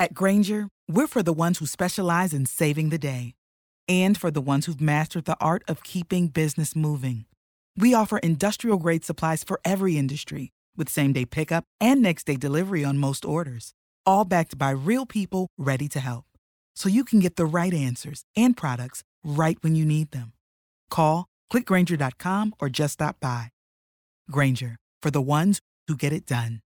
At Grainger, we're for the ones who specialize in saving the day and for the ones who've mastered the art of keeping business moving. We offer industrial grade supplies for every industry with same day pickup and next day delivery on most orders, all backed by real people ready to help. So you can get the right answers and products right when you need them. Call, clickgrainger.com, or just stop by. Grainger, for the ones who get it done.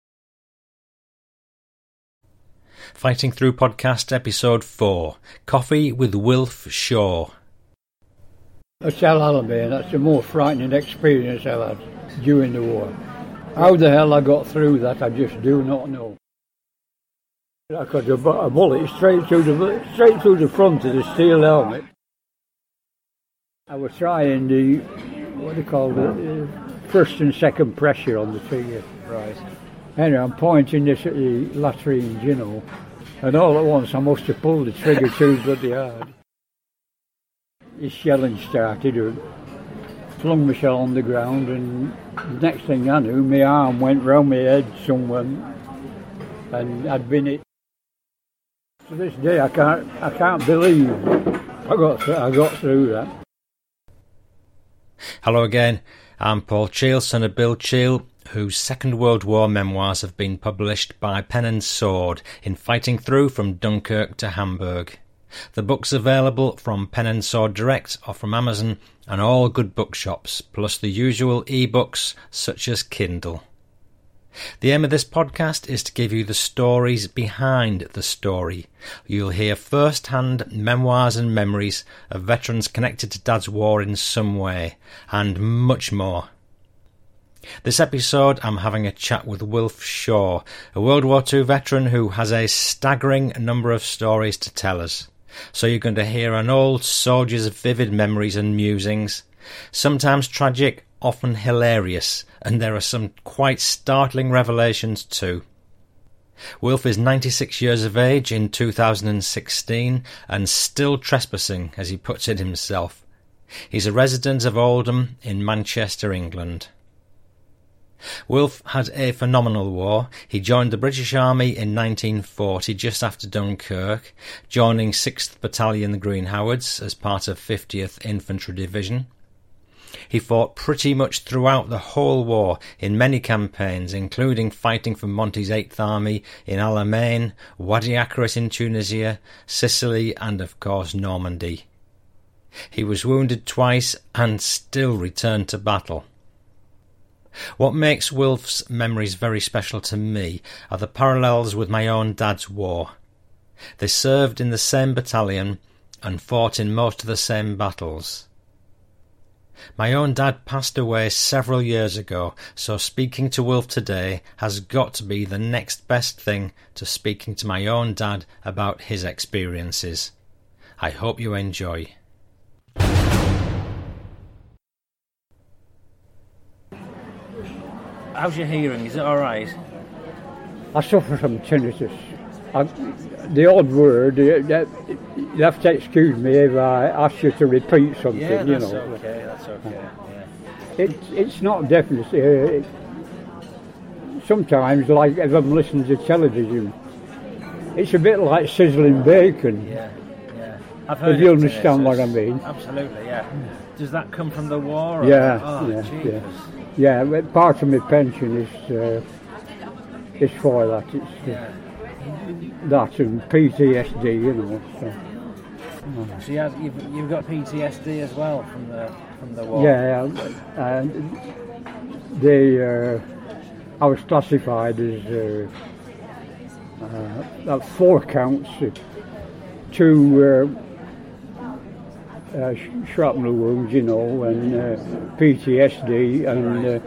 Fighting Through Podcast, Episode 4 Coffee with Wilf Shaw. At El Alamein, that's the most frightening experience I've had during the war. How the hell I got through that, I just do not know. I got a, bullet straight through the straight through the front of the steel helmet. I was trying the what do you call it, uh, first and second pressure on the trigger. Right. Anyway, I'm pointing this at the latrine, you know, and all at once I must have pulled the trigger too bloody hard. The shelling started, and flung my shell on the ground, and the next thing I knew, my arm went round my head somewhere, and I'd been it. To this day, I can't, I can't believe I got, th- I got through that. Hello again. I'm Paul Cheall, son of Bill Cheall, whose Second World War memoirs have been published by Pen and Sword in Fighting Through from Dunkirk to Hamburg. The book's available from Pen and Sword Direct or from Amazon and all good bookshops, plus the usual e-books such as Kindle. The aim of this podcast is to give you the stories behind the story. You'll hear first hand memoirs and memories of veterans connected to Dad's war in some way, and much more. This episode, I'm having a chat with Wilf Shaw, a World War II veteran who has a staggering number of stories to tell us. So you're going to hear an old soldier's vivid memories and musings, sometimes tragic, often hilarious, and there are some quite startling revelations too. Wilf is 96 years of age in 2016 and still trespassing, as he puts it himself. He's a resident of Oldham in Manchester, England. Wilf had a phenomenal war. He joined the British Army in 1940, just after Dunkirk, joining 6th Battalion the Green Howards as part of 50th Infantry Division. He fought pretty much throughout the whole war in many campaigns, including fighting for Monty's 8th Army in Alamein, Wadi Akarit in Tunisia, Sicily, and of course Normandy. He was wounded twice and still returned to battle. What makes Wilf's memories very special to me are the parallels with my own dad's war. They served in the same battalion and fought in most of the same battles. My own dad passed away several years ago, so speaking to Wilf today has got to be the next best thing to speaking to my own dad about his experiences. I hope you enjoy. How's your hearing? Is it all right? I suffer from tinnitus. I, the odd word, you have to excuse me if I ask you to repeat something, Yeah, you that's know. okay. That's okay. Yeah. It, it's not definite. Uh, it, sometimes, like if I'm listening to television, it's a bit like sizzling bacon. Yeah. I've heard If you understand what I mean. Absolutely, yeah. Does that come from the war? or- Yeah, Oh, yeah, yeah. Yeah, part of my pension is uh, is for that. It's uh, Yeah. that and PTSD, you know. So. So you have, you've, you've got PTSD as well from the from the war. Yeah, and they, uh, I was classified as uh, uh, four counts, two uh, uh, shrapnel wounds, you know, and uh, PTSD and uh,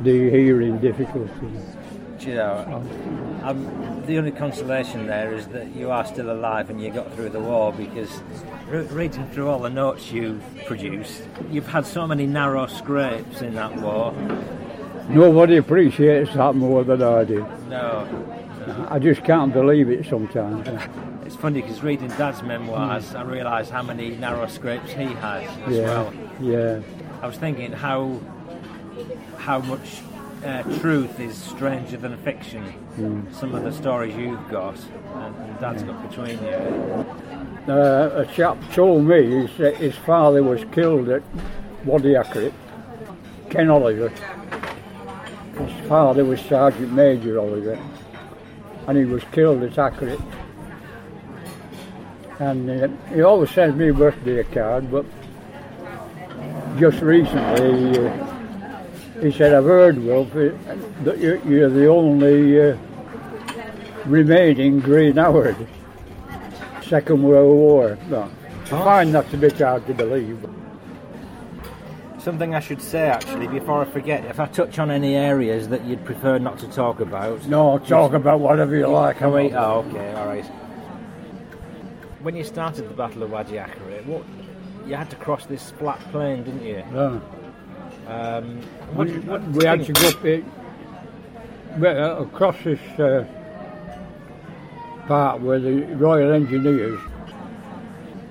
the hearing difficulties. Do you know, um, the only consolation there is that you are still alive and you got through the war because re- reading through all the notes you've produced, you've had so many narrow scrapes in that war. Nobody appreciates that more than I do. No, I just can't believe it sometimes. it's funny because reading Dad's memoirs, I realised how many narrow scrapes he had as Yeah, well. yeah. I was thinking how how much uh, truth is stranger than fiction. Mm. Some of the stories you've got and, and Dad's got between you. Uh, a chap told me his, his father was killed at Wadi Akarit, Ken Oliver. His father was Sergeant Major Oliver, and he was killed at Akarit. And uh, he always sends me a birthday card, but just recently uh, he said, I've heard, Wilf, uh, that you're, you're the only uh, remaining Green Howard. Second World War. No, I find that a bit hard to believe. Something I should say actually before I forget, if I touch on any areas that you'd prefer not to talk about. No, talk about whatever you like. Can we? Oh, okay, all right. When you started the Battle of Wadi Akarit, what you had to cross this flat plain, didn't you? No. Um, what, We, what we had to go up it, well, across this uh, part where the Royal Engineers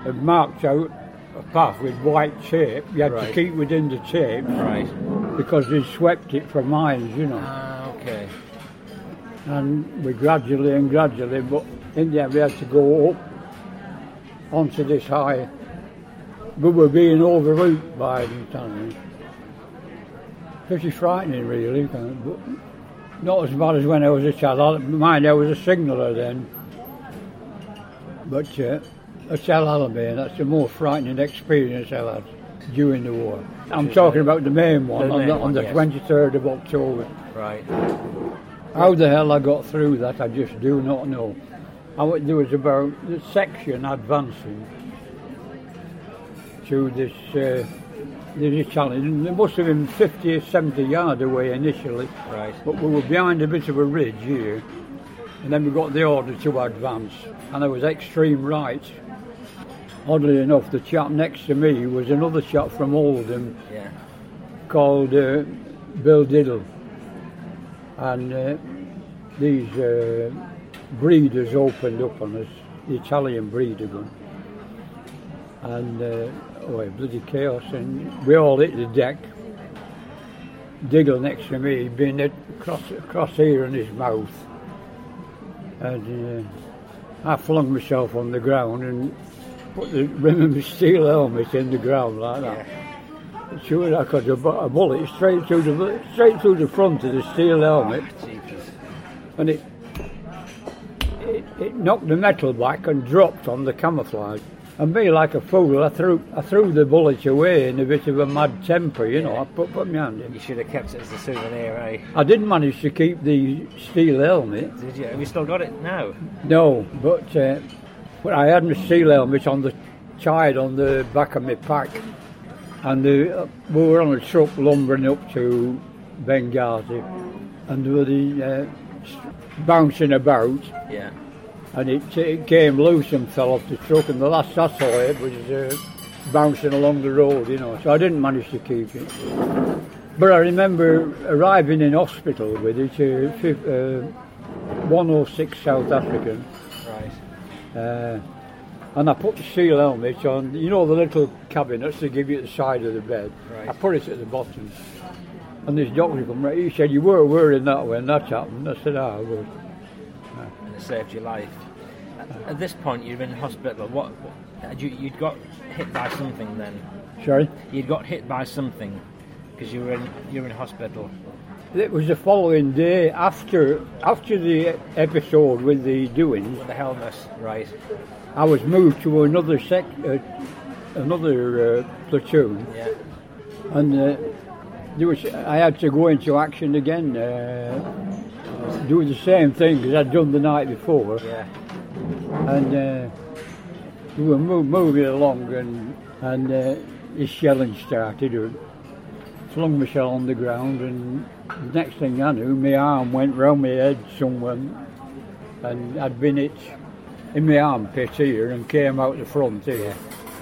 had marked out a path with white tape. You had to keep within the tape Right. because they swept it for miles, you know. Ah, okay. and we gradually and gradually, but in the end we had to go up onto this high. We were being overlooked by the Italians. Pretty frightening, really, but not as bad as when I was a child. Mind, I was a signaller then. But uh, at El Alamein, that's the more frightening experience I had during the war. I'm talking about the main one The on main the, on the yes. 23rd of October. Right. How the hell I got through that, I just do not know. I, there was about the section advancing to this uh, this challenge. There must have been 50 or 70 yards away initially, Right. but we were behind a bit of a ridge here, and then we got the order to advance, and I was extreme right. Oddly enough, the chap next to me was another chap from Oldham Yeah. called uh, Bill Diggle. And uh, these uh, Bredas opened up on us, the Italian Breda gun. And uh, oh, bloody chaos. And we all hit the deck. Diggle next to me, being hit across, across here in his mouth. And uh, I flung myself on the ground and put the rim of my steel helmet in the ground like that. Sure, I got a, a bullet straight through the straight through the front of the steel helmet, and it, it knocked the metal back and dropped on the camouflage. And me, like a fool, I threw I threw the bullet away in a bit of a mad temper, you know. I put put my hand in. You should have kept it as a souvenir, eh? I didn't manage to keep the steel helmet, Did you? Have you still got it now? no, but uh, but I had my steel helmet on the tied on the back of my pack, and the, uh, we were on a truck lumbering up to Benghazi, and there were the uh, bouncing about, Yeah. And it, it came loose and fell off the truck, and the last I saw it was uh, bouncing along the road, you know. So I didn't manage to keep it. But I remember arriving in hospital with it, uh, uh, 106 South African. Right. Uh, and I put the steel helmet on, you know the little cabinets they give you at the side of the bed. Right. I put it at the bottom. And this doctor come right, he said, you were wearing that when that happened. I said, ah, I was. And it saved your life. At- this point, you're in hospital. What? what you, you'd got hit by something then. Sorry? You'd got hit by something because you were in you were in hospital. It was the following day after after the episode with the doings. The helmet, right? I was moved to another sec, uh, another uh, platoon, Yeah. and uh, there was I had to go into action again, uh, do the same thing as I'd done the night before, Yeah. And uh, we were moving along, and and uh, shelling started. and flung my shell on the ground, and the next thing I knew, my arm went round my head somewhere, and I'd been it in my armpit here and came out the front here.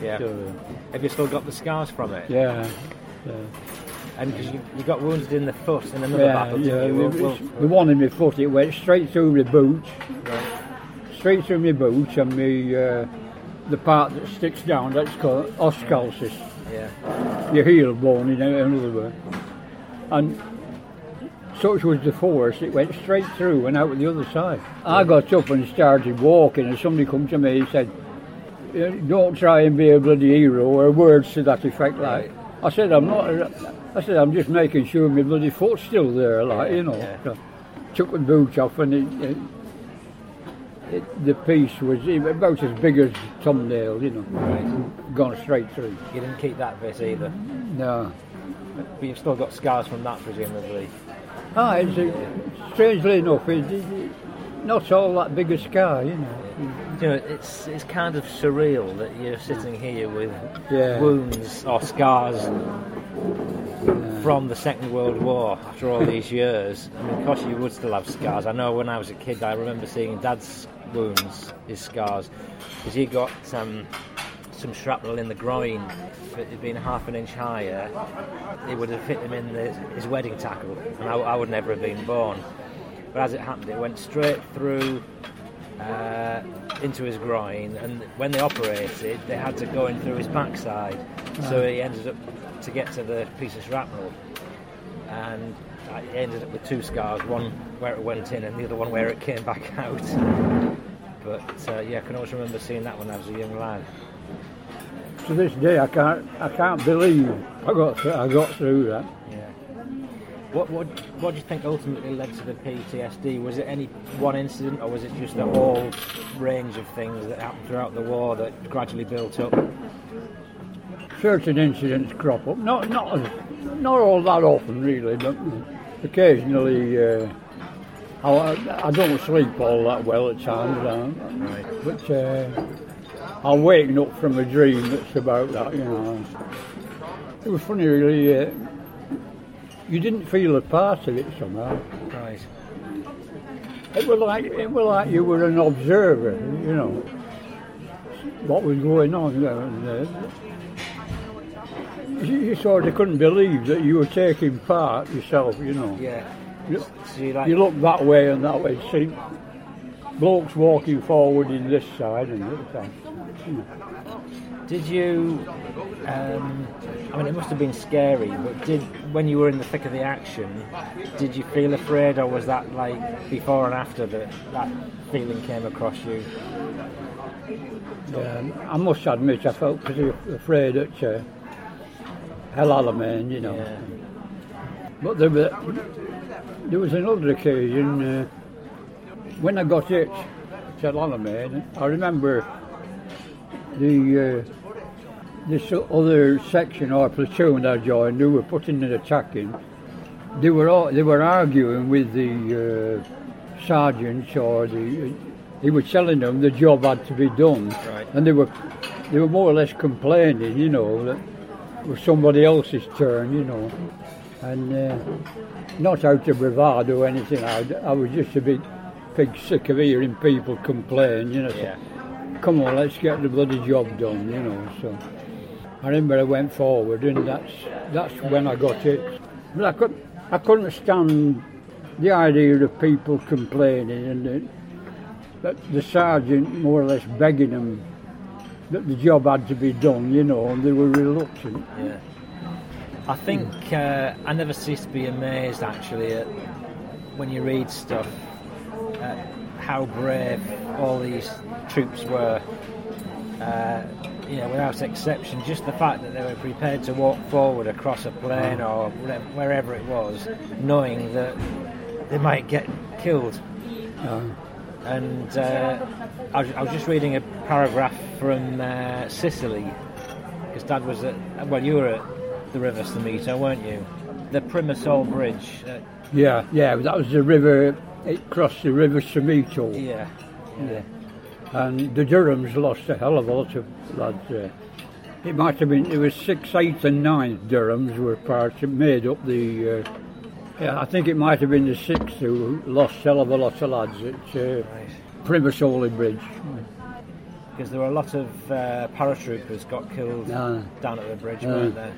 Yeah. So, Have you still got the scars from it? yeah. yeah. And because you, you got wounded in the foot in another Yeah, battle, yeah. you? the- We'll- we'll- the one in my foot, it went straight through my boot, right. Straight through my boot, and me, uh, the part that sticks down, that's called os calcis, Yeah. your heel bone, in other words. And such was the force, it went straight through and out the other side. I got up and started walking, and somebody come to me and said, "Don't try and be a bloody hero," or words to that effect. Like I said, I'm not. I said, I'm just making sure my bloody foot's still there, like you know. So, took the boot off, and it, it, it, the piece was about as big as a thumbnail, you know, gone straight through. You didn't keep that bit either, No. but you've still got scars from that, presumably. Ah, it's, uh, strangely enough, it, it, it- not all that big a scar, you know. You know, it's it's kind of surreal that you're sitting here with Yeah. wounds or scars from the Second World War after all these years. I mean, of course, you would still have scars. I know when I was a kid, I remember seeing Dad's wounds, his scars, because he got um, some shrapnel in the groin. If it had been half an inch higher, it would have hit him in the, his wedding tackle, and I, I would never have been born. But as it happened, it went straight through uh, into his groin, and when they operated, they had to go in through his backside. So he ended up to get to the piece of shrapnel, and I ended up with two scars: one where it went in, and the other one where it came back out. But uh, yeah, I can always remember seeing that when I was a young lad. To this day, I can't, I can't believe I got, through, I got through that. Yeah. What what what do you think ultimately led to the PTSD? Was it any one incident, or was it just a whole range of things that happened throughout the war that gradually built up? Certain incidents crop up, not, not, not all that often really, but occasionally. Uh, I, I don't sleep all that well at times, Right. but uh, I'll waken up from a dream that's about that, you know. It was funny, really. Uh, you didn't feel a part of it somehow. Right. It was like it was like you were an observer, you know, what was going on there. And, uh, you, you sort of couldn't believe that you were taking part yourself, you know. Yeah. You, So you like you look that way and that way, see blokes walking forward in this side and this side. Did you? Um, I mean, it must have been scary. But did when you were in the thick of the action, did you feel afraid, or was that like before and after that that feeling came across you? Um, I must admit, I felt pretty afraid at uh, El Alamein, you know. Yeah. But there, were, there was another occasion uh, when I got hit at El Alamein. I remember the uh, this other section or platoon I joined who were putting an attack in. They were all, they were arguing with the uh, sergeants or the. He was telling them the job had to be done, Right. and they were they were more or less complaining, you know, that it was somebody else's turn, you know, and uh, not out of bravado or anything. I, I was just a bit big sick of hearing people complain, you know. so, Yeah. Come on, let's get the bloody job done, you know. So I remember I went forward, and that's that's when I got it. But I could I couldn't stand the idea of people complaining and the, the sergeant more or less begging them that the job had to be done, you know, and they were reluctant. Yeah. I think uh, I never cease to be amazed actually at when you read stuff at how brave all these troops were. Uh, you know, without exception, just the fact that they were prepared to walk forward across a plain or wherever it was, knowing that they might get killed. And uh, I, was, I was just reading a paragraph from uh, Sicily, because Dad was at, well, you were at the River Simeto, weren't you? The Primosole Bridge. Uh, yeah, yeah, that was the river. It crossed the river Simeto. yeah. Yeah. and the Durhams lost a hell of a lot of lads. Uh, it might have been it was sixth, eighth, and ninth Durhams were part made up the. Yeah, I think it might have been the sixth who lost a hell of a lot of lads at uh, Right. Primosole Bridge. Because there were a lot of uh, paratroopers got killed down at the bridge, Ah. weren't there?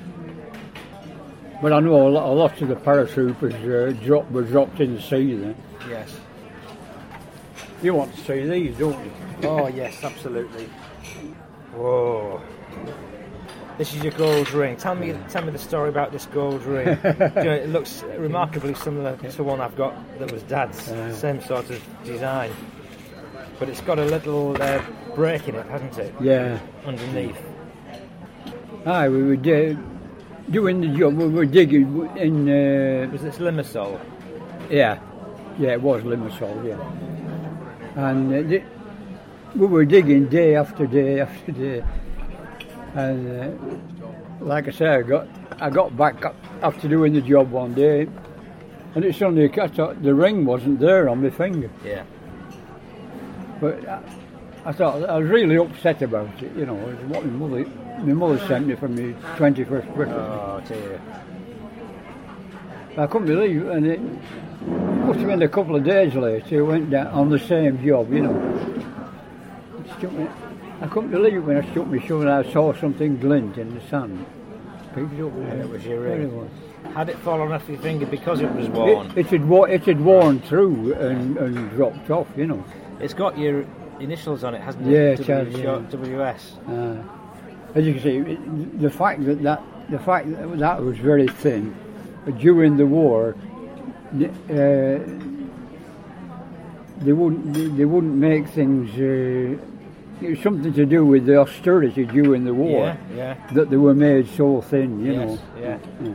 But I know a lot, a lot of the paratroopers uh, dropped, were dropped in the sea then. Yes. You want to see these, don't you? Oh yes, absolutely. Whoa. This is your gold ring. Tell me, tell me the story about this gold ring. you know, it looks remarkably similar to one I've got that was Dad's. Same sort of design, but it's got a little uh, break in it, hasn't it? Yeah. Underneath. Aye, we were uh, doing the job. We were digging in. Uh, Was this Limassol? yeah, yeah, it was Limassol. Yeah, and uh, we were digging day after day after day, and uh, like I say, I got I got back up after doing the job one day, and it suddenly I thought the ring wasn't there on my finger. Yeah. But I, I thought I was really upset about it. You know, it what my mother, my mother sent me for my twenty-first birthday. Oh dear. I couldn't believe, it, and it must have been a couple of days later. I went down on the same job. You know, It I couldn't believe it when I struck my shoe and I saw something glint in the sand. Picked it up. And it was your ring. it was. Had it fallen off your finger because it was worn? It, it had wo- it had worn through and, and dropped off. You know. It's got your initials on it, hasn't it? Yeah, it W, has, yeah. WS. Uh, as you can see, it, the fact that, that the fact that that was very thin during the war, uh, they wouldn't they, they wouldn't make things. Uh, it was something to do with the austerity during the war Yeah, yeah. that they were made so thin. You yes, know, yeah. Yeah.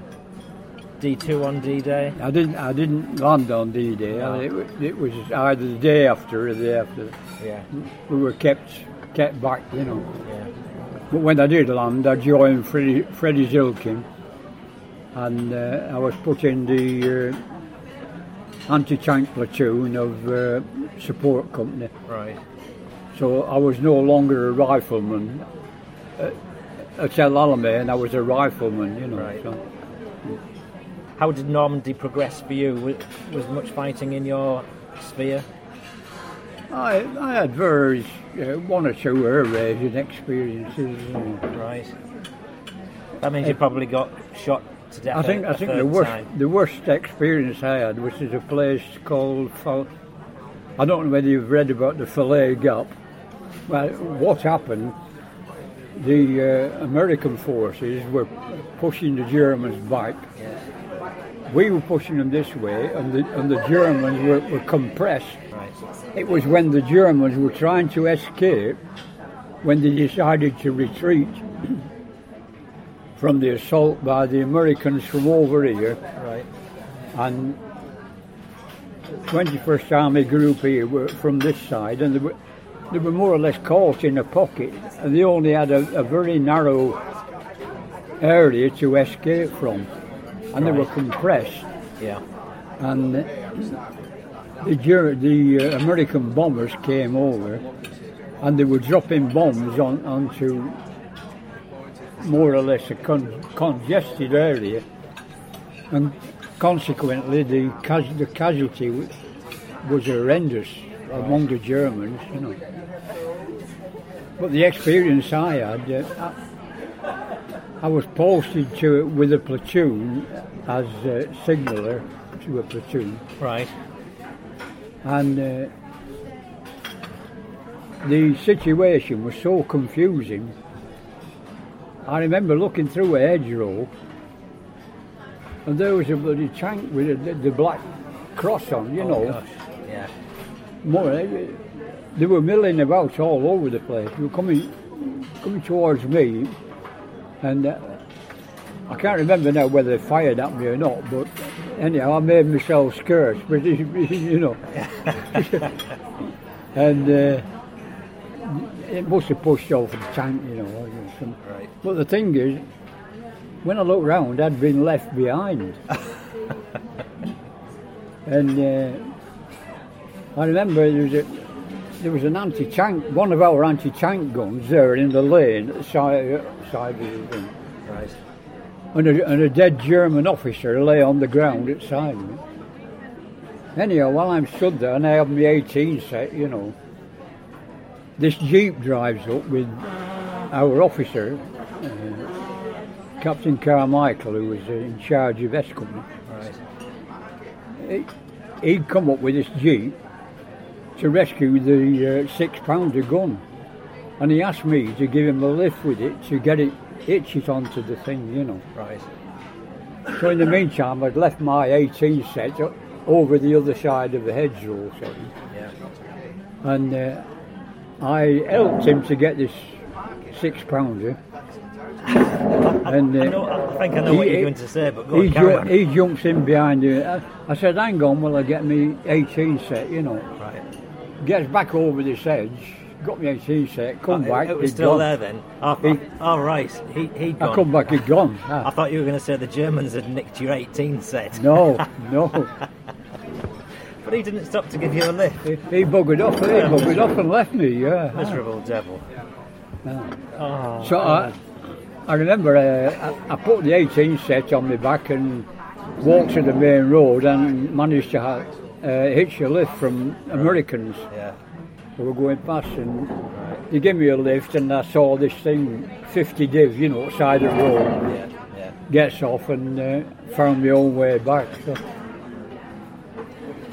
D2 on D-Day. I didn't I didn't land on D-Day. No. It, it was either the day after or the day after. Yeah, We were kept kept back. You know. yeah. But when I did land, I joined Freddie, Freddie Zilkin, and uh, I was put in the uh, anti-tank platoon of uh, support company. Right. So I was no longer a rifleman. Uh, at El Alamein, I was a rifleman, you know. Right. So. How did Normandy progress for you? Was, was much fighting in your sphere? I, I had various, uh, one or two air raiding experiences. Know. Right. That means you probably got shot to death. I think a, I a think the worst time. the worst experience I had was at a place called I don't know whether you've read about the Falaise Gap. Well, what happened? The uh, American forces were pushing the Germans back. We were pushing them this way, and the and the Germans were, were compressed. It was when the Germans were trying to escape when they decided to retreat from the assault by the Americans from over here Right. and 21st Army Group here were from this side and they were, they were more or less caught in a pocket and they only had a, a very narrow area to escape from and they were compressed. Yeah. and the, the uh, American bombers came over and they were dropping bombs on, onto more or less a con- congested area and consequently the, cas- the casualty was horrendous among the Germans, you know. But the experience I had, uh, I, I was posted to it with a platoon as a signaller to a platoon, Right. and uh, the situation was so confusing. I remember looking through a hedgerow, and there was a bloody tank with a, the, the black cross on, you Oh, know. gosh. Yeah. More, eh, they were milling about all over the place. They were coming, coming towards me, and uh, I can't remember now whether they fired at me or not. But anyhow, I made myself scarce, but you know, and uh, it must have pushed off the tank, you know. or Right. But the thing is, when I looked round, I'd been left behind. and uh, I remember there was a there was an anti-tank, one of our anti-tank guns there in the lane at the side, side of the thing. Right. And a, and a dead German officer lay on the ground outside me. Anyhow, while I'm stood there and I have my 18 set, you know, this jeep drives up with our officer, uh, Captain Carmichael, who was in charge of S Company. Right. He, he'd come up with this jeep to rescue the uh, six pounder gun. And he asked me to give him a lift with it to get it hitch it onto the thing, you know. Right. So in the meantime, I'd left my 18 set over the other side of the hedgerow setting, Yeah. and uh, I helped him to get this six pounder. and I, uh, know, I think I know he- what you're going to say, but go he, ju- he jumps in behind you. I, I said, hang on, will I get me 18 set, you know. Gets back over this edge, got me 18 set, come Oh, back, It was he'd still gone. there then. Oh, He- oh, right. He, he'd I come back, he'd gone. I thought you were going to say the Germans had nicked your 18 set. no, no. But he didn't stop to give you a lift. He, he buggered off, he buggered off and left me, yeah. Miserable devil. Oh, So I, I remember uh, I, I put the 18 set on my back and walked to the main road and managed to ha- uh, hitch a lift from Americans yeah. who were going past and they gave me a lift and I saw this thing 50 div, you know, side of the road, Yeah. Yeah. gets off and uh, found my own way back. So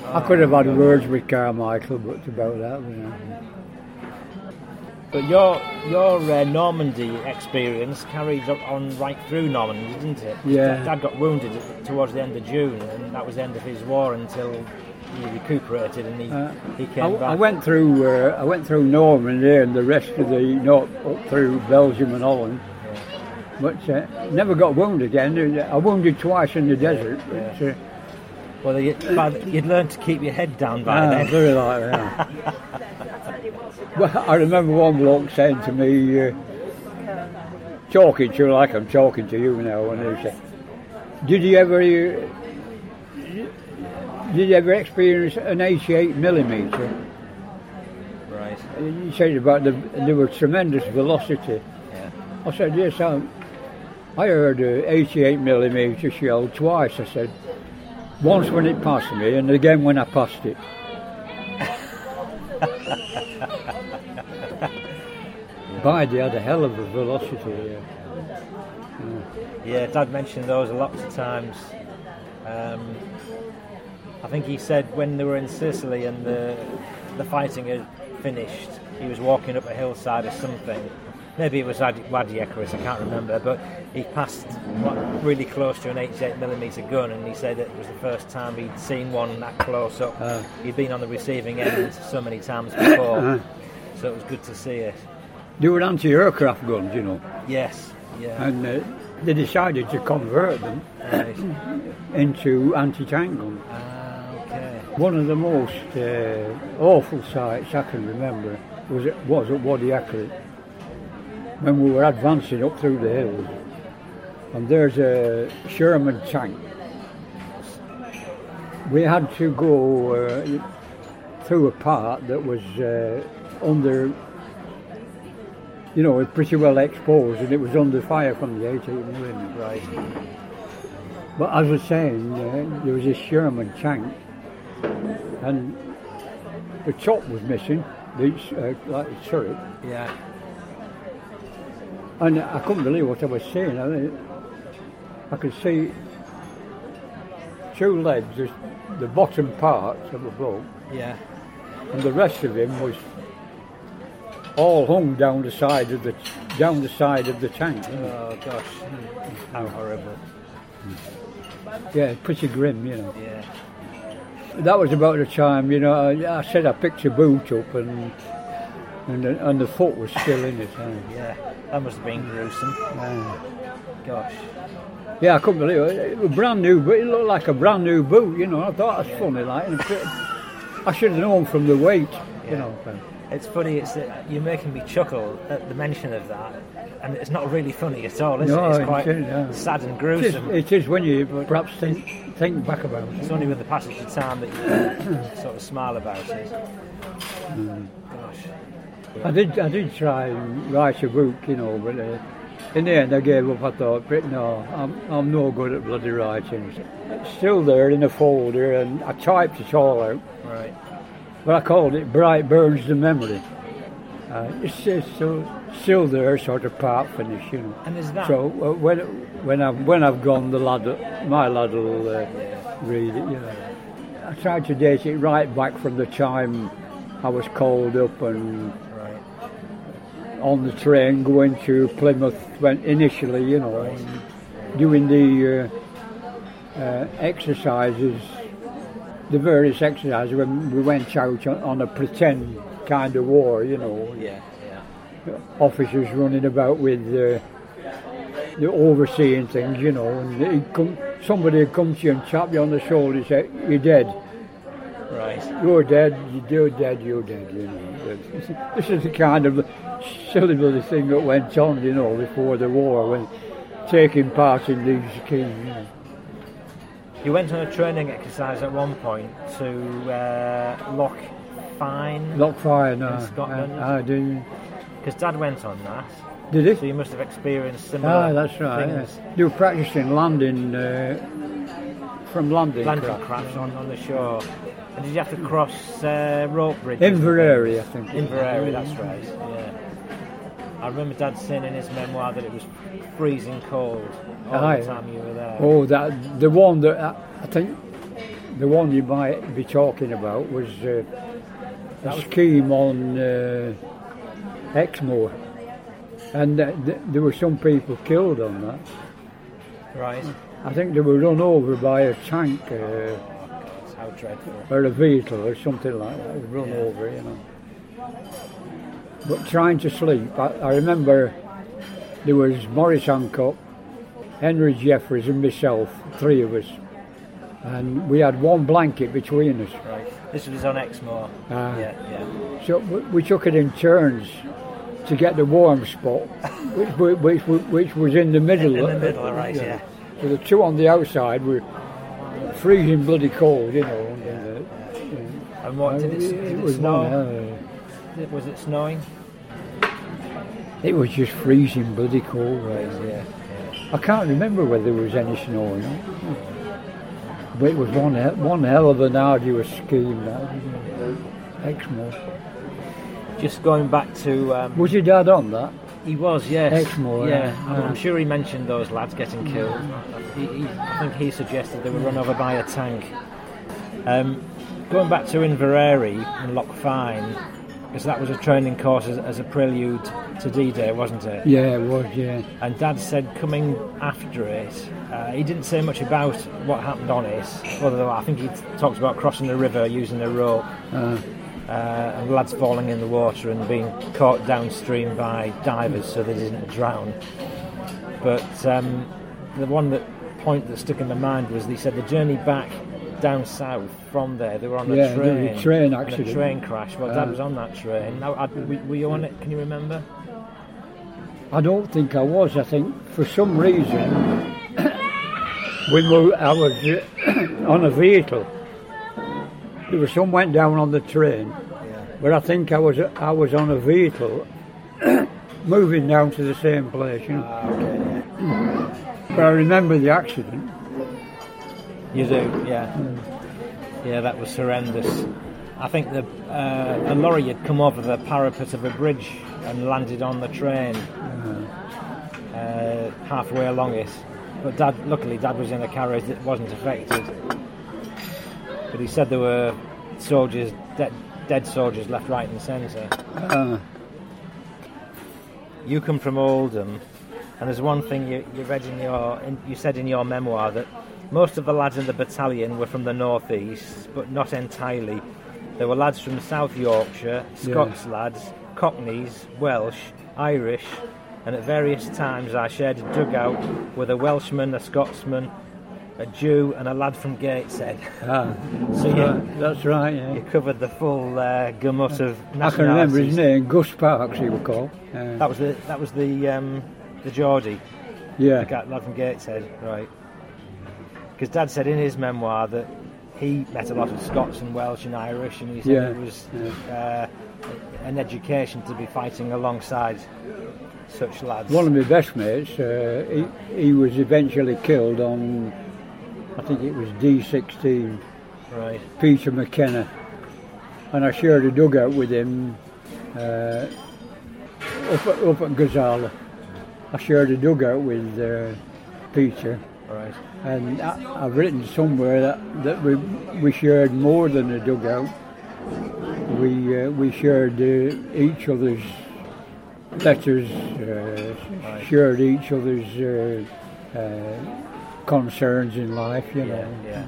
I could have had words with Carmichael, but it's about that. You know. But your your uh, Normandy experience carried on- on right through Normandy, didn't it? Yeah. Dad, Dad got wounded towards the end of June, and that was the end of his war until he recuperated and he, Uh, he I, came back. I went through uh, I went through Normandy and the rest of the not up through Belgium and Holland, but uh, never got wounded again. I wounded twice in the desert. But, uh, Well, you, by the- you'd learned to keep your head down by ah, then. very like that. well, I remember one bloke saying to me, uh, talking to you like I'm talking to you now, and he said, "Did you ever?" Did you ever experience an 88 millimeter? Right. You said about the there was tremendous velocity. Yeah. I said, yes, I, I heard a 88 millimeter shell twice. I said, once when it passed me, and again when I passed it. By the had a hell of a velocity. Yeah. Yeah, Dad mentioned those lots of times. Um, I think he said when they were in Sicily and the the fighting had finished, he was walking up a hillside or something. Maybe it was Wadi Wadi Akarit, I can't remember, but he passed what, really close to an 88mm gun, and he said that it was the first time he'd seen one that close up. Ah. He'd been on the receiving end so many times before, so it was good to see it. They were anti-aircraft guns, you know, Yes, yeah, and uh, they decided to convert them right. into anti-tank guns. Ah, okay. One of the most uh, awful sights I can remember was at, was at Wadi Akarit when we were advancing up through the hills. And there's a Sherman tank. We had to go uh, through a part that was uh, under, you know, pretty well exposed, and it was under fire from the 18 millimeter. Right. But as I was saying, uh, there was this Sherman tank, and the top was missing, the, uh, like the turret, Yeah. and I couldn't believe what I was seeing. I, mean, I could see two legs, just the bottom part of a bloke, Yeah. and the rest of him was all hung down the side of the down the side of the tank. Oh gosh, how horrible. Yeah, pretty grim, you know. Yeah. That was about the time, you know. I, I said I picked a boot up and and the, and the foot was still in it. Yeah. That must have been gruesome. uh, Gosh. yeah, I couldn't believe it. It was brand new, but it looked like a brand new boot, you know. I thought that's funny, like. I should have known from the weight, you Yeah. know. It's funny. It's that you're making me chuckle at the mention of that, and it's not really funny at all, is No, it? It's quite isn't, yeah. sad and It is, gruesome. it is when you perhaps think think back about it. It's only with the passage of time that you sort of smile about it. Mm. Gosh. I did I did try and write a book, you know, but uh, in the end I gave up. I thought, but no, I'm I'm no good at bloody writing. It's still there in a folder, and I typed it all out. Right. But I called it Bright Burns the Memory. Uh, it's, it's still, still there, sort of part finish, you know. And is that So uh, when when I've when I've gone, the lad, my lad will uh, read it. You know, I tried to date it right back from the time I was called up and right? on the train going to Plymouth when initially, you know, and doing the uh, uh, exercises, the various exercises when we went out on, on a pretend kind of war, you know. Yeah, yeah. Officers running about with uh, the overseeing things, you know, and come, somebody would come to you and tap you on the shoulder and say, "You're dead." Right. You're dead. You're dead. You're dead. You know. This is the kind of silly little thing that went on, you know, before the war when taking part in these schemes. You, know. You went on a training exercise at one point to uh, Loch Fyne. Loch Fyne, in Scotland. I, I do. Because Dad went on that. Did he? So you must have experienced similar. Ah, that's right. Yeah. They were practicing landing uh, from landing. Landing crafts on, on the shore. And did you have to cross uh, rope bridges? Inverary, I think. Inverary, that's right. Yeah. I remember Dad saying in his memoir that it was freezing cold all Aye. the time you were there. Oh, that the one that I, I think the one you might be talking about was uh, a scheme on uh, Exmoor, and uh, th- there were some people killed on that. Right. I think they were run over by a tank uh, How dreadful. or a vehicle or something like that. Run Yeah. over, you know. But trying to sleep, I, I remember there was Morris Hancock, Henry Jeffries, and myself, three of us, and we had one blanket between us. Right. This was on Exmoor. Ah. yeah, yeah. So we, we took it in turns to get the warm spot, which, which, which was in the middle. In the middle, right, yeah. So the two on the outside were freezing bloody cold, you know. And, uh, yeah. And what did it, did it, was snow? one hell. Did- Was it snowing? It was just freezing bloody cold. Right? Yeah. I can't remember whether there was any snow or not. But it was one one hell of an arduous scheme. That Exmoor. Just going back to. Um, Was your dad on that? he was, yes. Exmoor, yeah. yeah. I'm, sure he mentioned those lads getting killed. He, he, I think he suggested they were run over by a tank. Um, going back to Inverary and Loch Fyne, because that was a training course as, as a prelude to D-Day, wasn't it? Yeah, it was. Yeah. And Dad said coming after it, uh, he didn't say much about what happened on it, although I think he talked about crossing the river using a rope Uh, uh, and lads falling in the water and being caught downstream by divers so they didn't drown. But um, the one that point that stuck in my mind was he said the journey back down south from there they were on a Yeah, train, a train accident. a train crash. Well, Uh, Dad was on that train. Now, I, were were you on it? Can you remember? I don't think I was. I think for some reason we, I was uh, on a vehicle, there was some went down on the train, but I think I was I was on a vehicle moving down to the same place. You know. But I remember the accident. You do, yeah. Yeah, that was horrendous. I think the uh, a lorry had come over the parapet of a bridge and landed on the train uh, halfway along it. But Dad, luckily, Dad was in a carriage that wasn't affected. But he said there were soldiers, dead, dead soldiers, left, right, and centre. Uh, You come from Oldham, and there's one thing you, you read in your, in, you said in your memoir that most of the lads in the battalion were from the northeast, but not entirely. There were lads from South Yorkshire, Scots lads, Cockneys, Welsh, Irish, and at various times I shared a dugout with a Welshman, a Scotsman, a Jew, and a lad from Gateshead. ah, So you, right, that's right. Yeah. you covered the full uh, gamut of I can remember his name, Gus Parks, he was called. Uh, That was the that was the um, the Geordie. yeah. The lad from Gateshead, right? Because Dad said in his memoir that he met a lot of Scots and Welsh and Irish, and he said Yeah, it was uh, an education to be fighting alongside such lads. One of my best mates, uh, he, he was eventually killed on, I think it was D16, right? Peter McKenna. And I shared a dugout with him uh, up, at, up at Gazala. I shared a dugout with uh, Peter. Right. And I, I've written somewhere that, that we, we shared more than a dugout. We, uh, we shared uh, each other's letters, uh, Right. shared each other's uh, uh, concerns in life, you Yeah, know. yeah.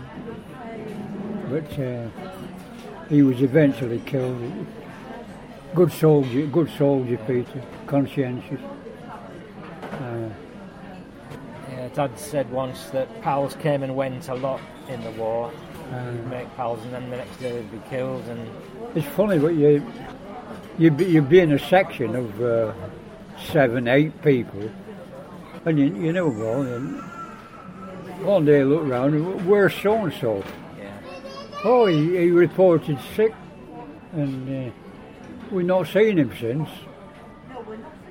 But uh, he was eventually killed. Good soldier, good soldier, Peter, conscientious. Uh, Yeah, Dad said once that pals came and went a lot in the war. uh, You'd make pals and then the next day they'd be killed and It's funny, but you you be, you be in a section of uh, seven, eight people, and you, you know, well, and one day I look round, and where's so and so? Oh, he, he reported sick, and uh, we've not seen him since.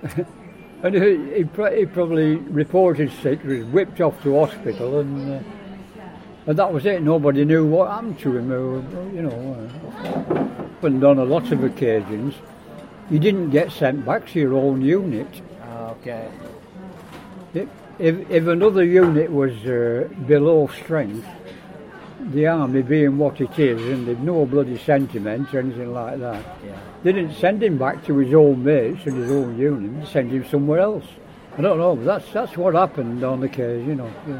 and he, he, he probably reported sick, was whipped off to hospital, and uh, and that was it. Nobody knew what happened to him. You know, uh, happened on a lot of occasions. You didn't get sent back to your own unit. Ah, Okay. If, if, if another unit was uh, below strength, the army being what it is, and they've no bloody sentiment or anything like that, Yeah. they didn't send him back to his own mates and his own unit. They sent him somewhere else. I don't know, but that's that's what happened on the case. You know, Yeah.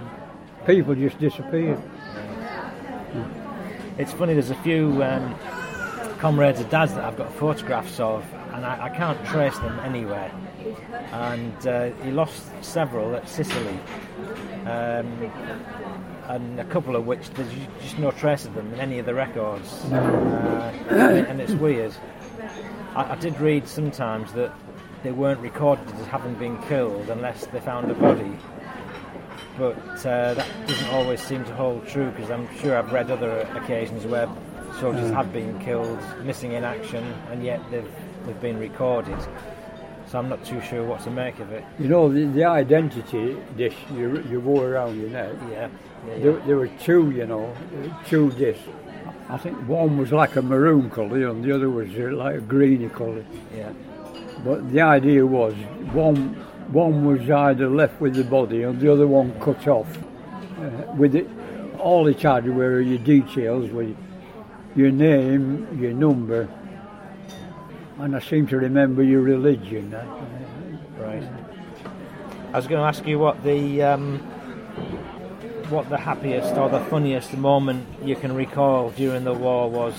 people just disappeared. It's funny. There's a few um, comrades of Dad's that I've got photographs of, and I, I can't trace them anywhere. And uh, he lost several at Sicily, um, and a couple of which there's just no trace of them in any of the records. Uh, and it's weird. I, I did read sometimes that they weren't recorded as having been killed unless they found a body. But uh, that doesn't always seem to hold true because I'm sure I've read other occasions where soldiers have been killed, missing in action, and yet they've, they've been recorded. So I'm not too sure what to make of it. You know, the, the identity dish you, you wore around your neck. Yeah. There, there were two, you know, two discs. I think one was like a maroon colour and the other was uh, like a greeny colour. yeah. But the idea was one one was either left with the body and the other one cut off. Uh, with it, all it had were your details, with your name, your number, and I seem to remember your religion. uh, Right. I was going to ask you what the um, what the happiest or the funniest moment you can recall during the war was.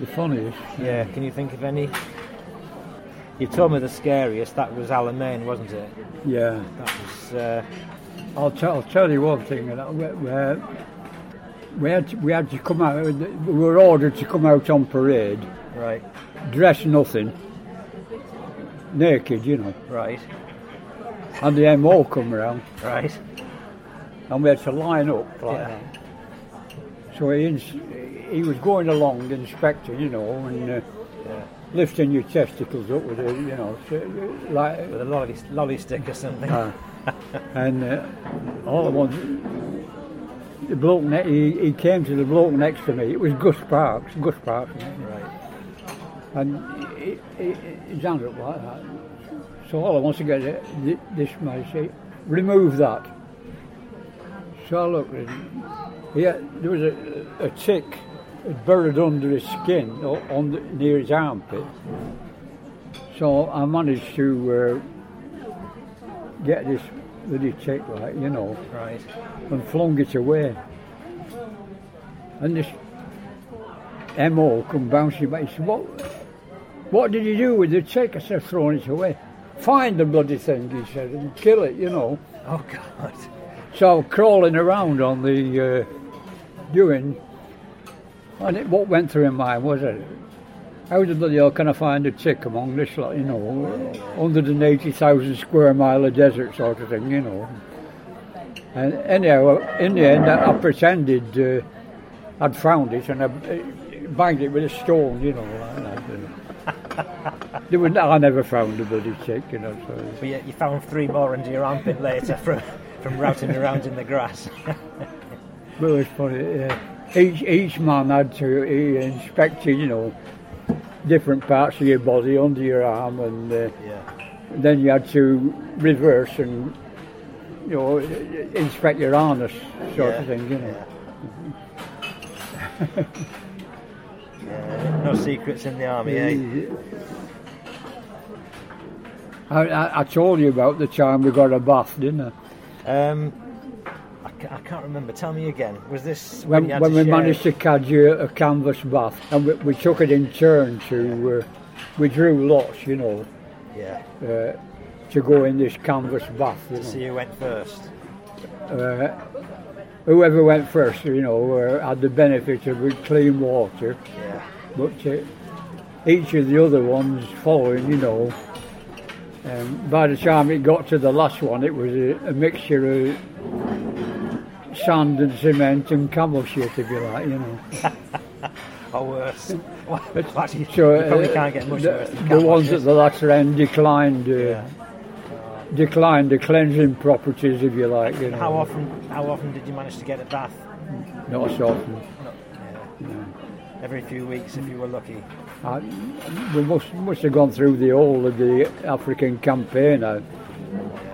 The funniest. Yeah, can you think of any? You told me the scariest. That was Alamein, wasn't it? Yeah. That was. Uh, I'll, tell I'll tell you one thing. and that We, had to, we had to come out, we were ordered to come out on parade, right, dress nothing, naked, you know. right, And the MO come round, right. And we had to line up like Yeah. that. So he, ins- he was going along, inspecting, you know, and uh, Yeah. lifting your testicles up with a, you know, like, With a lolly, lolly stick or something. Uh, and uh, all at once, the bloke ne- he, he came to the bloke next to me. It was Gus Parks, Gus Parks, right. and he, he, his hand up like that. So all I want to get it, this man say, remove that. So I looked at him. Yeah, there was a, a tick buried under his skin on the, near his armpit. So I managed to uh, get this bloody tick, like you know, Right. and flung it away. And this MO come bouncing back. He said, what, what did you do with the tick? I said, throwing it away. Find the bloody thing, he said, and kill it, you know. Oh God. So crawling around on the uh, doing, and it, what went through my mind was it, how the bloody hell can I find a chick among this lot, you know, 180,000 square mile of desert sort of thing, you know. And anyhow, in the end, I, I pretended uh, I'd found it and I uh, banged it with a stone, you know. Like that, you know. There was, I never found a bloody chick, you know. So. But yet you found three more under your armpit later from from routing around in the grass. But it was funny. Yeah. Each each man had to he inspected, you know, different parts of your body under your arm, and uh, yeah. then you had to reverse and you know inspect your harness, sort of thing, you know. Yeah, no secrets in the army, eh? I, I, I told you about the time we got a bath, didn't I? Um, I, I can't remember. Tell me again. Was this When, when, you had when we share- managed to catch a, a canvas bath, and we, we took it in turn to, uh, we drew lots, you know, Yeah. uh, to go in this canvas bath. You To know. see who went first. uh, whoever went first, you know, uh, had the benefit of clean water, Yeah. but uh, each of the other ones following, you know. Um, by the time it got to the last one, it was a, a mixture of sand and cement and camel shit, if you like, you know. Or worse. well, actually, So you probably uh, can't get much the, worse the ones at the latter end declined, uh, Yeah. declined the cleansing properties, if you like, you know. How often? How often did you manage to get a bath? Not so often. Yeah. Every few weeks, if you were lucky. I, we must must have gone through the whole of the African campaign. I,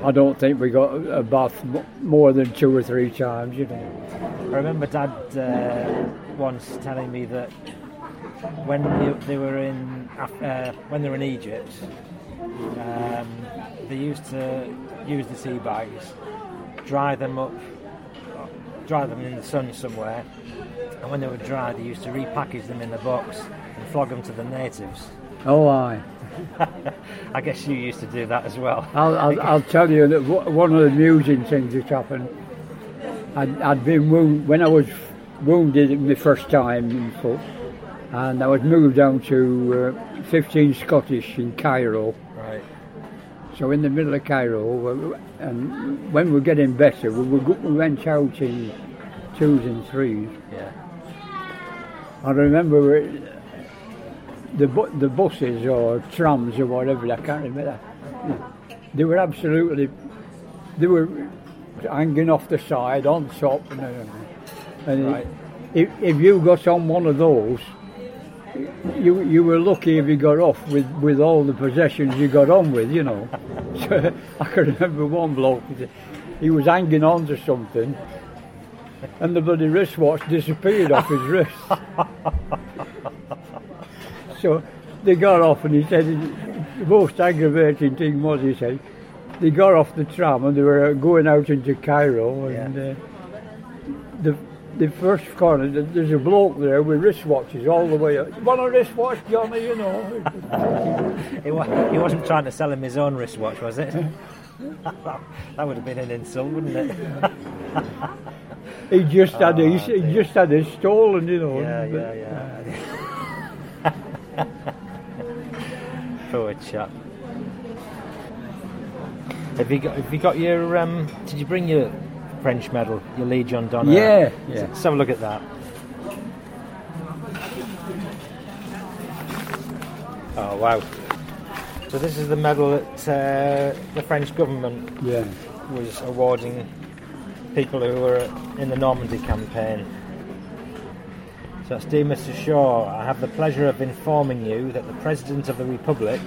I don't think we got a bath more than two or three times. You know. I remember Dad uh, once telling me that when you, they were in uh, when they were in Egypt, um, they used to use the tea bags, dry them up, dry them in the sun somewhere, and when they were dry, they used to repackage them in the box and flog them to the natives. Oh, aye. I guess you used to do that as well. I'll, I'll, I'll tell you that one of the amusing things that happened. I'd, I'd been wound, when I was wounded my first time in foot, and I was moved down to uh, 15 Scottish in Cairo. Right. So in the middle of Cairo, and when we were getting better, we, we, we went out in twos and threes. Yeah. I remember it- the bu- the buses or trams or whatever. I can't remember. They were absolutely. They were hanging off the side on top and everything. And Right. if, if you got on one of those, you you were lucky if you got off with, with all the possessions you got on with, you know. So I can remember one bloke. He was hanging on to something, and the bloody wristwatch disappeared off his wrist. so they got off, and he said the most aggravating thing was he said they got off the tram and they were going out into Cairo, and Yeah. uh, the the first corner there's a bloke there with wristwatches all the way up. You want a wristwatch, Johnny? You know. He, he wasn't trying to sell him his own wristwatch, was it? that would have been an insult, wouldn't it? He just had his, Ah, he just had his stolen, you know. Yeah, but- yeah, yeah. Poor chap. Have you got? Have you got your? Um, did you bring your French medal, your Legion d'honneur? Yeah, yeah. Let's have a look at that. Oh wow! So this is the medal that uh, the French government Yeah. was awarding people who were in the Normandy campaign. So, that's dear Mr. Shaw, I have the pleasure of informing you that the President of the Republic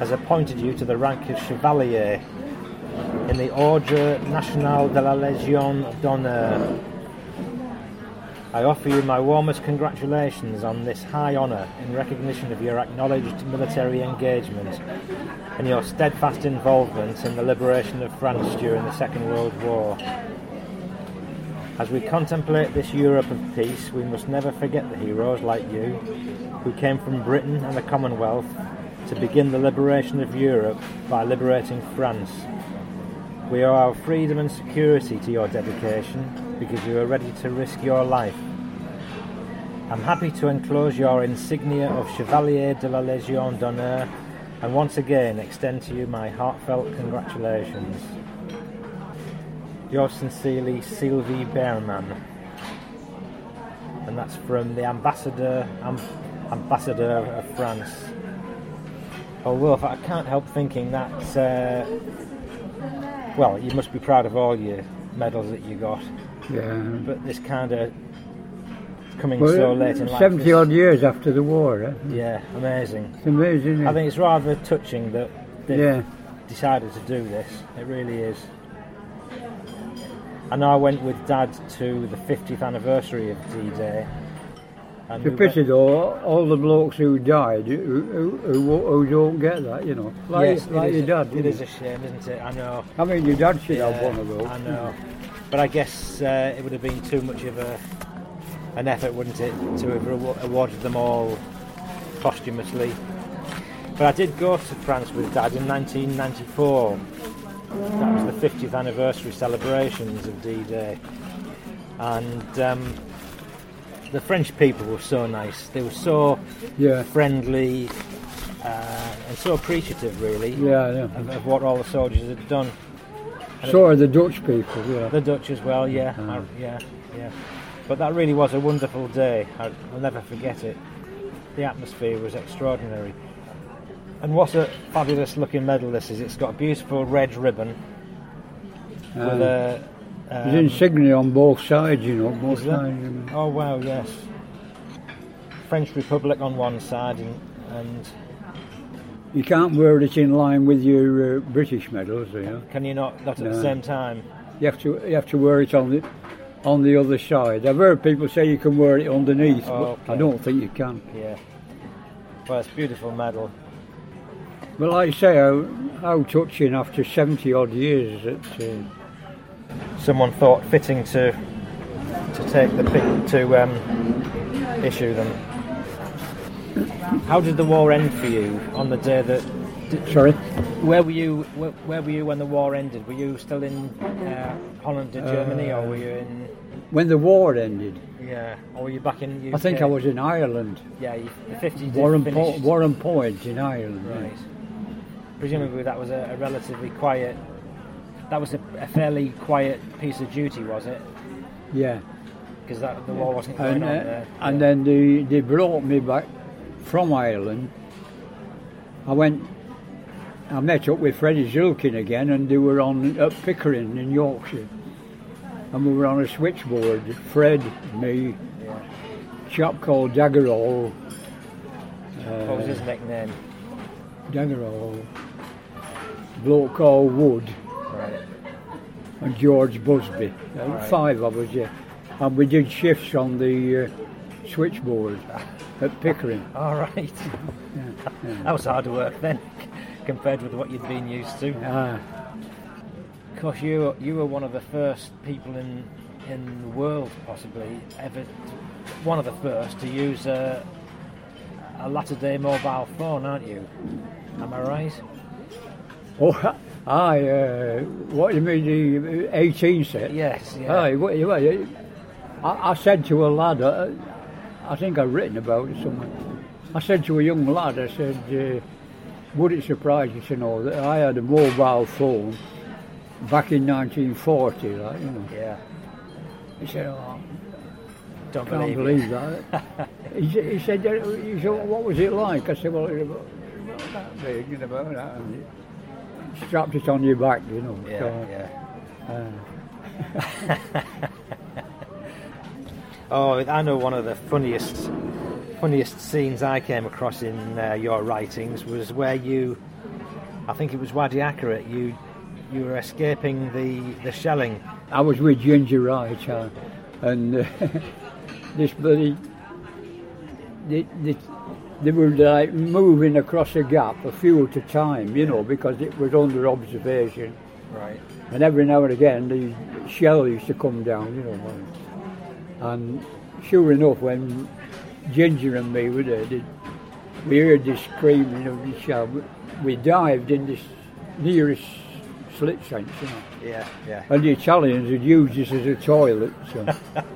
has appointed you to the rank of Chevalier in the Ordre National de la Légion d'honneur. I offer you my warmest congratulations on this high honour in recognition of your acknowledged military engagement and your steadfast involvement in the liberation of France during the Second World War. As we contemplate this Europe of peace, we must never forget the heroes like you, who came from Britain and the Commonwealth to begin the liberation of Europe by liberating France. We owe our freedom and security to your dedication because you are ready to risk your life. I'm happy to enclose your insignia of Chevalier de la Légion d'honneur and once again extend to you my heartfelt congratulations. Yours sincerely, Sylvie Bermann. And that's from the ambassador, am, ambassador of France. Oh, Wilf, I can't help thinking that. Uh, well, you must be proud of all your medals that you got, Yeah. but this kind of coming Well, so late in life. 70 odd years after the war, eh? yeah, amazing. It's amazing. Isn't it? I think it's rather touching that they've Yeah. decided to do this. It really is. Know I went with Dad to the 50th anniversary of D-Day, And It's a pity though, all the blokes who died who, who, who, who don't get that, you know. Like, yes, like your a- dad. It didn't a shame, isn't it? I know. I mean, your dad should have Yeah, one of those. I know. But I guess uh, it would have been too much of a an effort, wouldn't it, to have awarded them all posthumously. But I did go to France with Dad in 1994. That was the 50th anniversary celebrations of D-Day, and um, the French people were so nice. They were so Yeah, friendly uh, and so appreciative, really, yeah, yeah. of, of what all the soldiers had done. So are the Dutch people, yeah. The Dutch as well, yeah, I- yeah, yeah. But that really was a wonderful day. I'll never forget it. The atmosphere was extraordinary. And what a fabulous looking medal this is. It's got a beautiful red ribbon with Uh, a. There's um, insignia on both sides, you know, both sides. you know. Oh wow, yes. French Republic on one side and, and You can't wear it in line with your uh, British medals, you know. can you not not at the same time? You have to you have to wear it on the on the other side. I've heard people say you can wear it underneath, Oh, but I don't think you can. Yeah. Well, it's a beautiful medal. But like I say, how, how touching after 70 odd years that uh, someone thought fitting to to take the pic to um, issue them. How did the war end for you on the day that? Did, sorry, where were you? Where, where were you when the war ended? Were you still in uh, Holland and Germany, or were you in? when the war ended, Yeah, or were you back in? UK? I think I was in Ireland, Yeah, you, the fifty Warren, po- Warrenpoint in Ireland. yeah. Presumably that was a, a relatively quiet. That was a, a fairly quiet piece of duty, was it? Yeah, Because that the war wasn't going and, on uh, there. and then they, they brought me back from Ireland. I went, I met up with Freddie Zilkin again, and they were on at Pickering in Yorkshire, and we were on a switchboard. Fred, me, Yeah. chap called Daggerall, What was his nickname? Daggerall, bloke called Wood, Right. and George Busby. Right. Five of us, yeah. And we did shifts on the uh, switchboard at Pickering. All right. that was hard to work then, compared with what you'd been used to. Ah, Of course, you were- you were one of the first people in in the world, possibly ever, one of the first to use a a latter-day mobile phone, aren't you? Am I right? Oh, aye, uh, what do you mean, the 18 set? Yes. Yeah. Aye, what, what, I, I said to a lad, uh, I think I've written about it somewhere. I said to a young lad, I said, uh, would it surprise you to know that I had a mobile phone back in 1940, like, you know. Yeah. He said, oh, Don't I can't believe, believe that. he, said, he, said, he said, what was it like? I said, well, it was about, that big, you know, about that. Strapped it on your back, you know. Yeah. so, Yeah. uh, Oh, I know one of the funniest, funniest scenes I came across in uh, your writings was where you, I think it was Wadi Akarit, you, you were escaping the, the shelling. I was with Ginger Wright, uh, and uh, this bloody, they, they, they were like moving across a gap a few at a time, you know, because it was under observation. Right. And every now and again, the shell used to come down, you know. And sure enough, when Ginger and me were there, they, we heard this screaming of the shell. We- dived in this nearest slit trench, you know. Yeah, yeah. And the Italians had used this as a toilet. So.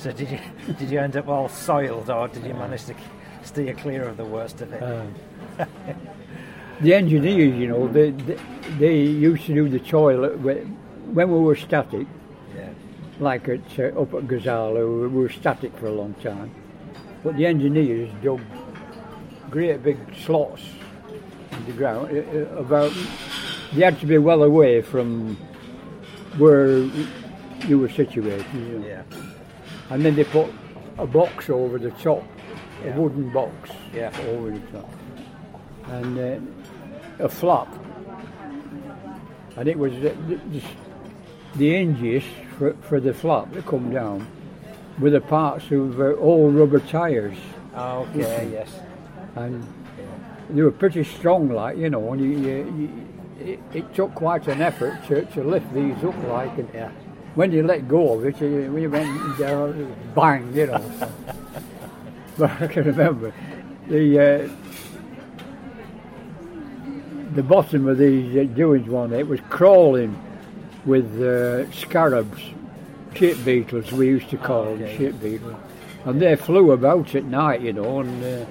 So did you did you end up all soiled, or did you manage to steer clear of the worst of it? Uh, the engineers, you know, they, they, they used to do the toilet whe- when we were static, yeah. like at, uh, up at Gazala, we were static for a long time. But the engineers dug great big slots in the ground. uh, uh, About they had to be well away from where you were situated. You know. Yeah. And then they put a box over the top, Yeah. a wooden box Yeah. over the top, and uh, a flap. And it was the, the, the hinges for, for the flap to come down. with the parts of uh, old rubber tyres, Oh, okay, yes. and they were pretty strong, like you know. And you, you, you, it, it took quite an effort to, to lift these up, like. And Yeah. when you let go of it, you, we went down, bang, you know. but I can remember the uh, the bottom of these uh, doings one. It was crawling with uh, scarabs, ship beetles we used to call okay. them, ship beetles, and they flew about at night, you know, and. Uh,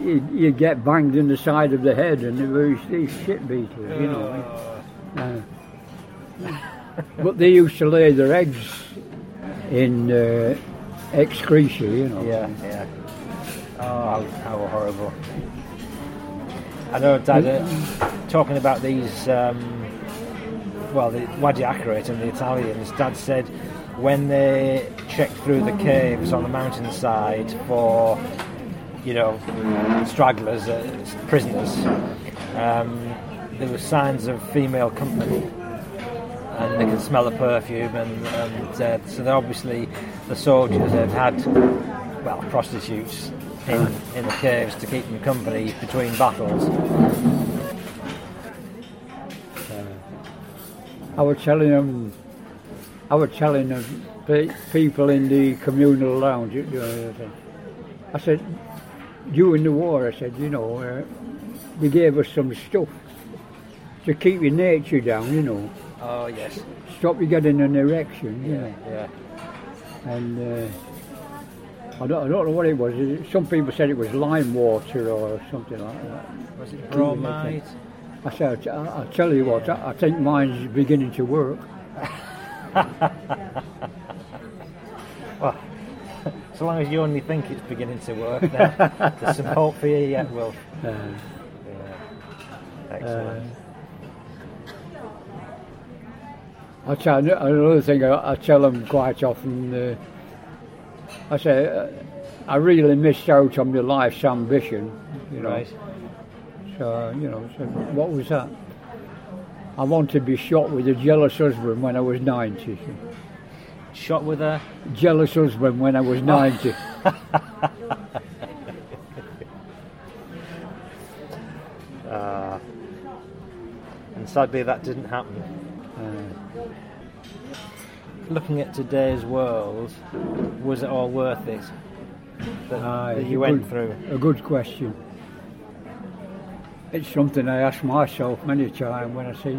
you, you get banged in the side of the head, and there was these ship beetles, you know. Uh, but they used to lay their eggs in uh, excreta, you know. Yeah, yeah. Oh, how, how horrible. I know Dad, uh, talking about these, um, well, the Wadi Akarit and the Italians, Dad said when they checked through the caves on the mountainside for, you know, stragglers, uh, prisoners, um, there were signs of female company. And they could smell the perfume, and, and uh, so they're obviously the soldiers had had well prostitutes in, in the caves to keep them company between battles. I was telling them, I was telling them, pe- people in the communal lounge, you know, I said, during the war, I said, you know, uh, they gave us some stuff to keep your nature down, you know, Oh yes, stop you getting an erection, you know. yeah. And uh, I, don't, I don't know what it was. Some people said it was lime water or something like that. Was it bromide? I said, I, I'll tell you what, I, I think mine's beginning to work. Well, so long as you only think it's beginning to work, then there's some hope for you yet, Will. Uh, Yeah. Excellent. I tell another thing I, I tell them quite often. Uh, I say uh, I really missed out on my life's ambition, you know. right. So you know, so what was that? I wanted to be shot with a jealous husband when I was ninety. Shot with a. Jealous husband when I was ninety. Uh, and sadly, that didn't happen. Looking at today's world, was it all worth it? That, Aye, that you went good- through. A good question. It's something I ask myself many times when I see,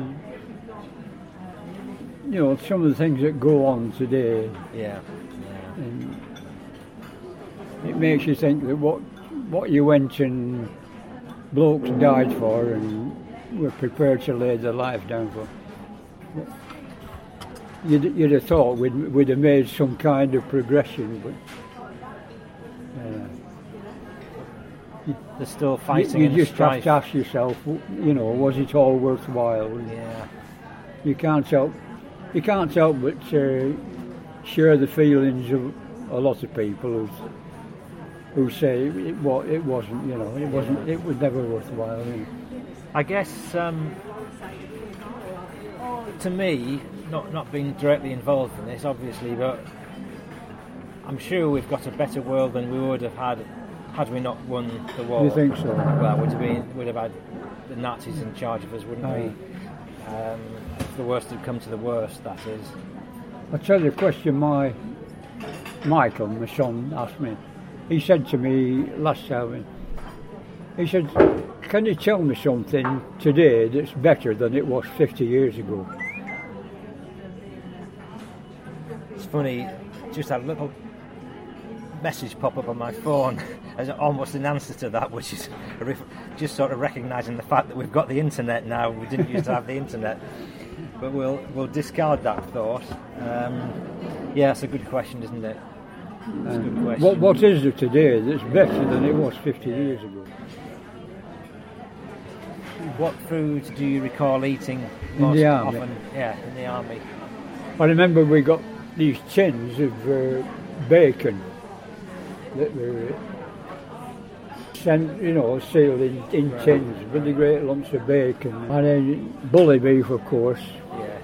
you know, some of the things that go on today, Yeah. it makes you think that what what you went and blokes died for and were prepared to lay their life down for. You'd, you'd have thought we'd, we'd have made some kind of progression, but uh, They're still You, fighting you and just strife. have to ask yourself, you know, was it all worthwhile? Yeah. You can't help, you can't help but uh, share the feelings of a lot of people who, who say it, wa- it wasn't, you know, it wasn't, it was never worthwhile. You know. I guess um, to me, not not being directly involved in this, obviously, but I'm sure we've got a better world than we would have had had we not won the war. You think so? Well, would have been would have had the Nazis in charge of us, wouldn't we? Um, the worst had come to the worst, that is. I'll tell you a question my Michael, my son, asked me. He said to me last time, he said, Can you tell me something today that's better than it was 50 years ago? It's funny, just had a little message pop up on my phone as almost an answer to that, which is just sort of recognising the fact that we've got the internet now. We didn't used to have the internet, but we'll we'll discard that thought. Um, yeah, it's a good question, isn't it? It's a good question. What, what is it today that's better than it was 50 years ago? What food do you recall eating In most the army. often? Yeah, in the army. I remember we got these tins of uh, bacon that were sent, you know, sealed in, in tins the great lumps of bacon. And then bully beef, of course. Yeah,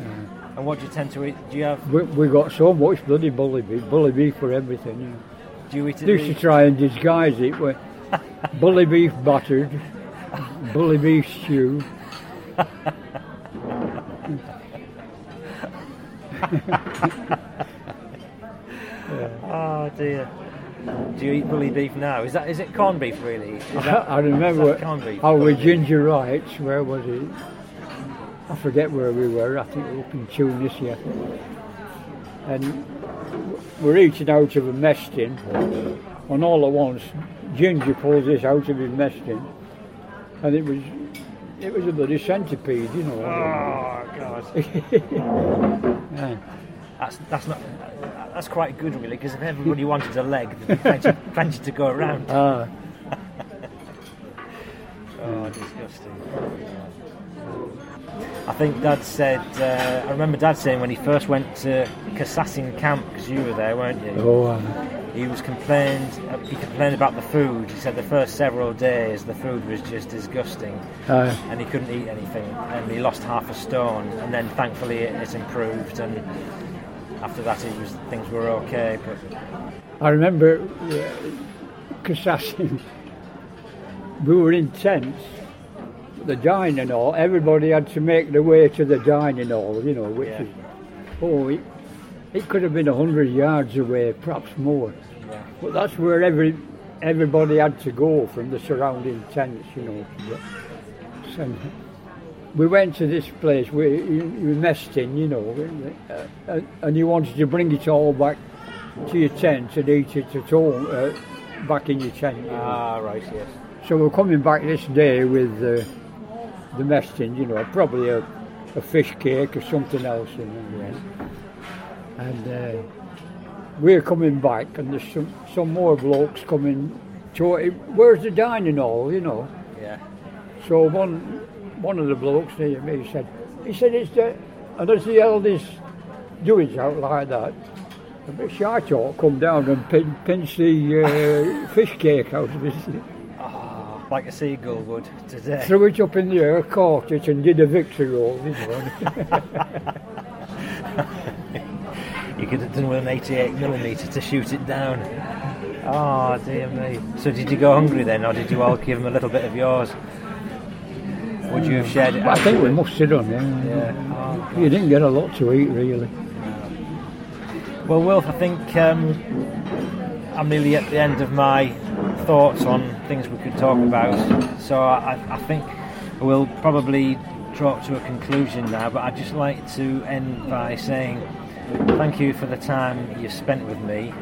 yeah. And what do you tend to eat? Do you have? We, we got so much bloody bully beef, bully beef for everything. You know. Do you eat it? Used to try and disguise it with bully beef buttered, bully beef stew. Oh dear. Do you eat bully beef now? Is that is it corned beef really? Is that, I remember corned beef? Oh, with Ginger Wrights, where was it? I forget where we were, I think we were up in Tunisia. And we're eating out of a mess tin, and all at once, Ginger pulls this out of his mess tin, and it was it was a bloody centipede, you know. Oh god. Yeah. That's that's not. That's quite good really, because if everybody wanted a leg, there'd be plenty, plenty to go around. Ah, Oh, disgusting. I think Dad said. Uh, I remember Dad saying when he first went to Kassassin camp, because you were there, weren't you? oh, uh, He was complained. uh, He complained about the food. He said the first several days the food was just disgusting, uh, and he couldn't eat anything, and he lost half a stone. And then thankfully it, it improved, and after that it was things were okay. But I remember uh, Kassassin, we were in tents, the dining hall, everybody had to make their way to the dining hall, you know, which Yeah. is, oh, it, it could have been a hundred yards away, perhaps more. yeah, But that's where every everybody had to go from the surrounding tents, you know. So we went to this place where you, you messed in, you know, uh, uh, and you wanted to bring it all back to your tent and eat it at home, uh, back in your tent. You know. ah right, yes, So we're coming back this day with uh, the mess tin, you know, probably a, a fish cake or something else. You know. And uh, we're coming back, and there's some, some more blokes coming it. Where's the dining hall, you know? yeah. So one one of the blokes near me said, he said, it's the, and as the eldest doings out like that, a bit shy talk come down and pin, pinch the uh, fish cake out of it, Ah, like a seagull would today. threw it up in the air, caught it, and did a victory roll. You could have done with an 88 millimeter to shoot it down. Oh dear me. So did you go hungry then, or did you all give him a little bit of yours? Would you have shared it? I think we afterwards? must have done, yeah. Yeah. Oh, You didn't get a lot to eat, really. Well, Wilf, I think um, I'm nearly at the end of my thoughts on things we could talk about. So I, I think we'll probably draw to a conclusion now. But I'd just like to end by saying thank you for the time you've spent with me.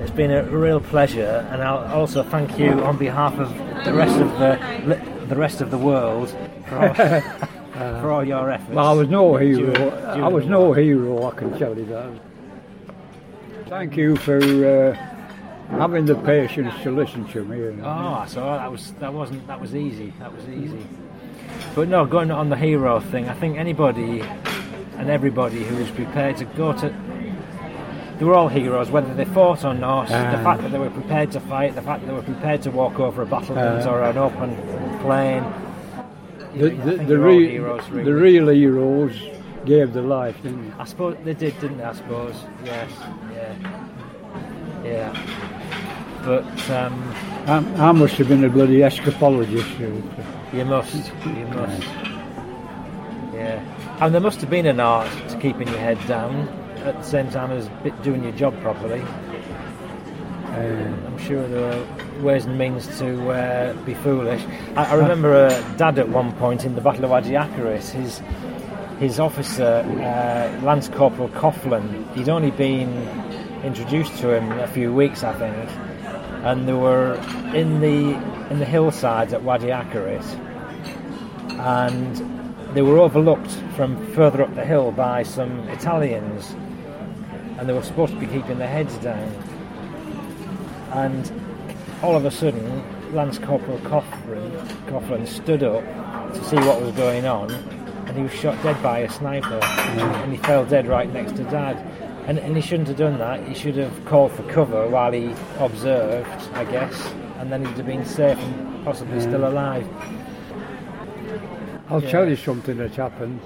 It's been a real pleasure, and I'll also thank you on behalf of the rest of the the rest of the world for all, for all your efforts. Well, I was no hero. I was no hero, I can tell you that. Thank you for uh, having the patience to listen to me. Know. Oh, so that was that wasn't that was easy. That was easy. But no, going on the hero thing, I think anybody and everybody who was prepared to go to they were all heroes, whether they fought or not. the Ah. fact that they were prepared to fight, the fact that they were prepared to walk over a battlement Ah. or an open plain. the the, the, re- heroes, the real heroes gave their life, didn't they? I suppose they did, didn't they? I suppose. Yes. Yeah. Yeah. But um, I, I must have been a bloody escapologist. You must. You must. And there must have been an art to keeping your head down at the same time as doing your job properly. Uh, I'm sure there are ways and means to uh, be foolish. I, I remember uh, Dad at one point in the Battle of Wadi Akarit, his his officer, uh, Lance Corporal Coughlin, he'd only been introduced to him a few weeks, I think, and they were in the in the hillsides at Wadi Akarit, and they were overlooked from further up the hill by some Italians, and they were supposed to be keeping their heads down. And all of a sudden Lance Corporal Coughlin, Coughlin stood up to see what was going on and he was shot dead by a sniper and he fell dead right next to Dad. And, and he shouldn't have done that. He should have called for cover while he observed I guess and then he'd have been safe and possibly still alive I'll Yeah. tell you something that happened.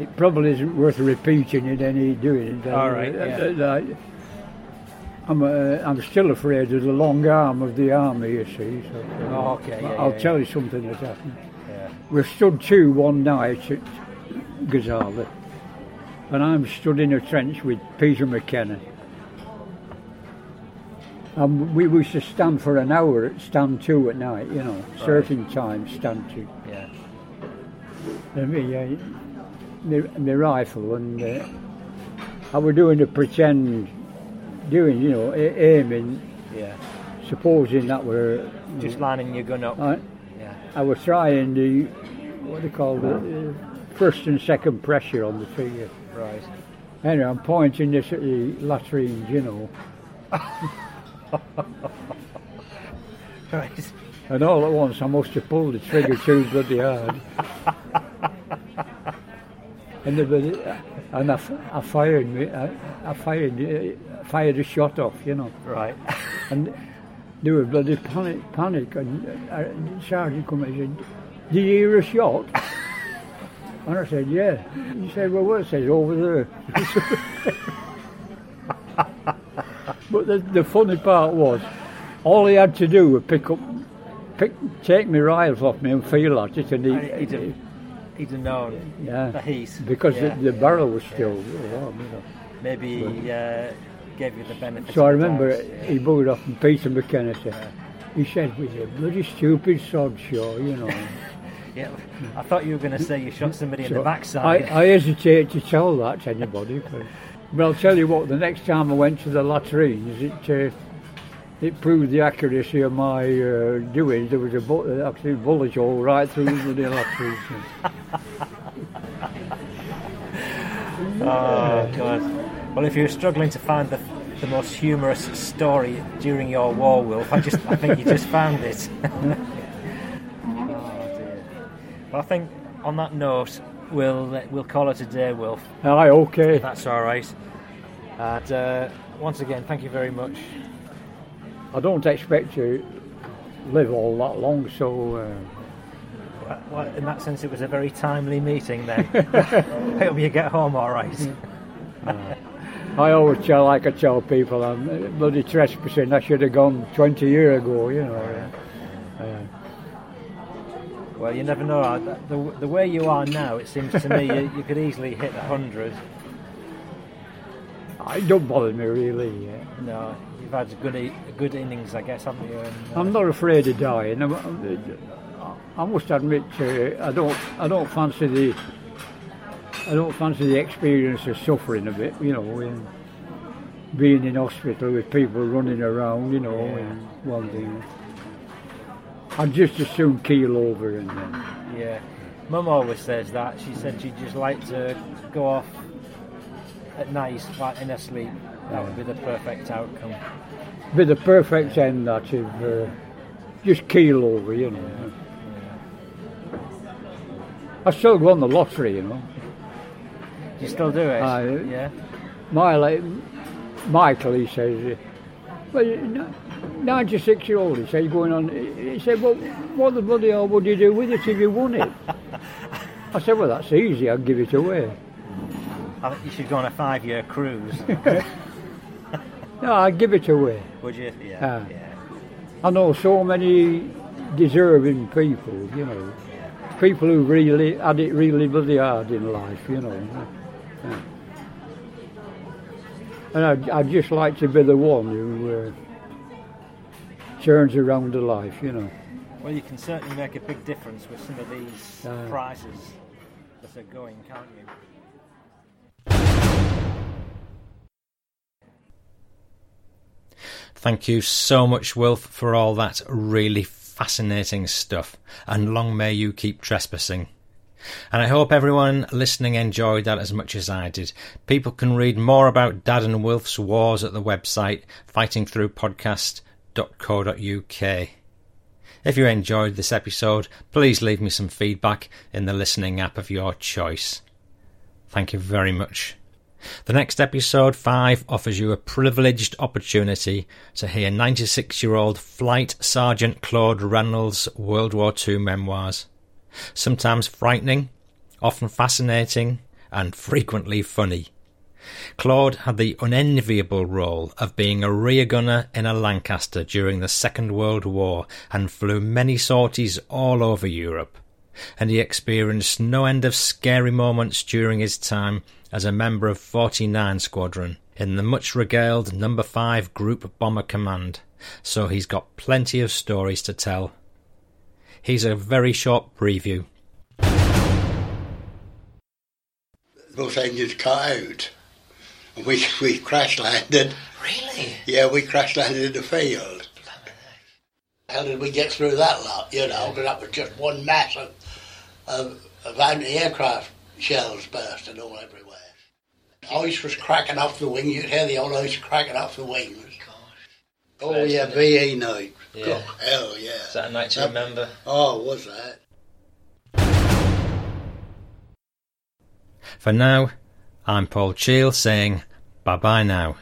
it probably isn't worth repeating it any doing it. All right, Uh, yeah. uh, I'm, uh, I'm still afraid of the long arm of the army, you see. So, Oh, okay, yeah, I'll yeah, tell you something that's happened. We stood to one night at Gazala, and I'm stood in a trench with Peter McKenna. And we used to stand for an hour at stand to at night, you know, certain times stand to. Yeah. And me, uh, my, my rifle, and uh, I was doing the pretend, doing, you know, aiming, Yeah. supposing that were. Just lining your gun up. I, Yeah. I was trying the, what do you call it, uh, first and second pressure on the trigger. Right. Anyway, I'm pointing this at the latrine, you know, Right. and all at once I must have pulled the trigger too bloody hard. and the, bloody- and I, I fired me, I, I fired, uh, fired a shot off, you know, Right. and they were bloody panic, panic, and uh, the sergeant come and said, "Did you hear a shot?" And I said, "Yeah." He said, "Well, what?" I said, "Over there." but the, the funny part was, all he had to do was pick up, pick, take my rifle off me and feel at it, and he, He'd have known yeah, the heat. because yeah. the, the barrel was still warm, you know. Maybe he uh, gave you the benefit. So I remember he booed off and Peter McKenna said, he said, "With a bloody stupid sod show, you know." Yeah. I thought you were going to say you shot somebody in the backside. I hesitate to tell that to anybody. 'cause- but I'll tell you what, the next time I went to the latrines, it uh, it proved the accuracy of my uh, doings. There was a bu- actually bullet hole right through the latrines. Oh God! Well, if you're struggling to find the, the most humorous story during your war, Wilf, I just I think you just found it. oh dear. Well, I think on that note, we'll we'll call it a day, Wilf. Aye, okay. That's all right. And uh, once again, thank you very much. I don't expect to live all that long, so uh, Well, in that sense, it was a very timely meeting then. Hope you get home all right. I always tell, like I tell people, I'm uh, bloody trespassing. I should have gone 20 years ago, you know. Uh, Well, you never know. The, the way you are now, it seems to me you, you could easily hit 100. it don't bother me really. Yeah. No, you've had a good, a good innings, I guess, haven't you? And, uh, I'm not afraid of dying. I'm, I'm- I must admit, uh, I don't, I don't fancy the, I don't fancy the experience of suffering a bit. You know, in being in hospital with people running around. You know, Yeah. and one thing. I'd just as soon keel over and then. yeah. Mum always says that. She said she'd just like to go off at night, like in her sleep. That would be the perfect outcome. be the perfect end that if uh, just keel over, you know. I still won the lottery, you know. You still do it? Yeah. My like, Michael, he says, uh, well, 96 year old, he said, going on. He said, well, what the bloody hell would you do with it if you won it? I said, well, that's easy. I'll give it away. I think you should go on a five-year cruise. No, I'll give it away. Would you? Yeah. Ah. yeah. I know so many deserving people, you know, people who really had it really bloody hard in life, you know. Yeah. And I'd, I'd just like to be the one who uh, turns around the life, you know. Well, you can certainly make a big difference with some of these Aye. prizes that are going, can't you? Thank you so much, Wilf, for all that really fascinating stuff, and long may you keep trespassing. And I hope everyone listening enjoyed that as much as I did. People can read more about Dad and Wilf's wars at the website fightingthroughpodcast.co.uk. If you enjoyed this episode, please leave me some feedback in the listening app of your choice. Thank you very much. The next episode 5 offers you a privileged opportunity to hear 96 year old Flight Sergeant Claude Reynolds' World War II memoirs. Sometimes frightening, often fascinating, and frequently funny. Claude had the unenviable role of being a rear gunner in a Lancaster during the Second World War and flew many sorties all over Europe. And he experienced no end of scary moments during his time as a member of 49 Squadron in the much regaled Number 5 Group Bomber Command, so he's got plenty of stories to tell. Here's a very short preview. Both engines cut out. And we, we crash landed. Really? Yeah, we crash landed in the field. How did we get through that lot, you know? Because that was just one mass of, of, of anti-aircraft shells bursting all everywhere. Ice was cracking off the wing. You'd hear the old ice cracking off the wings. Oh, yeah, VE night. Yeah. God, hell, yeah. Is that a night to Yep. remember? Oh, was that? For now, I'm Paul Cheall saying bye bye now.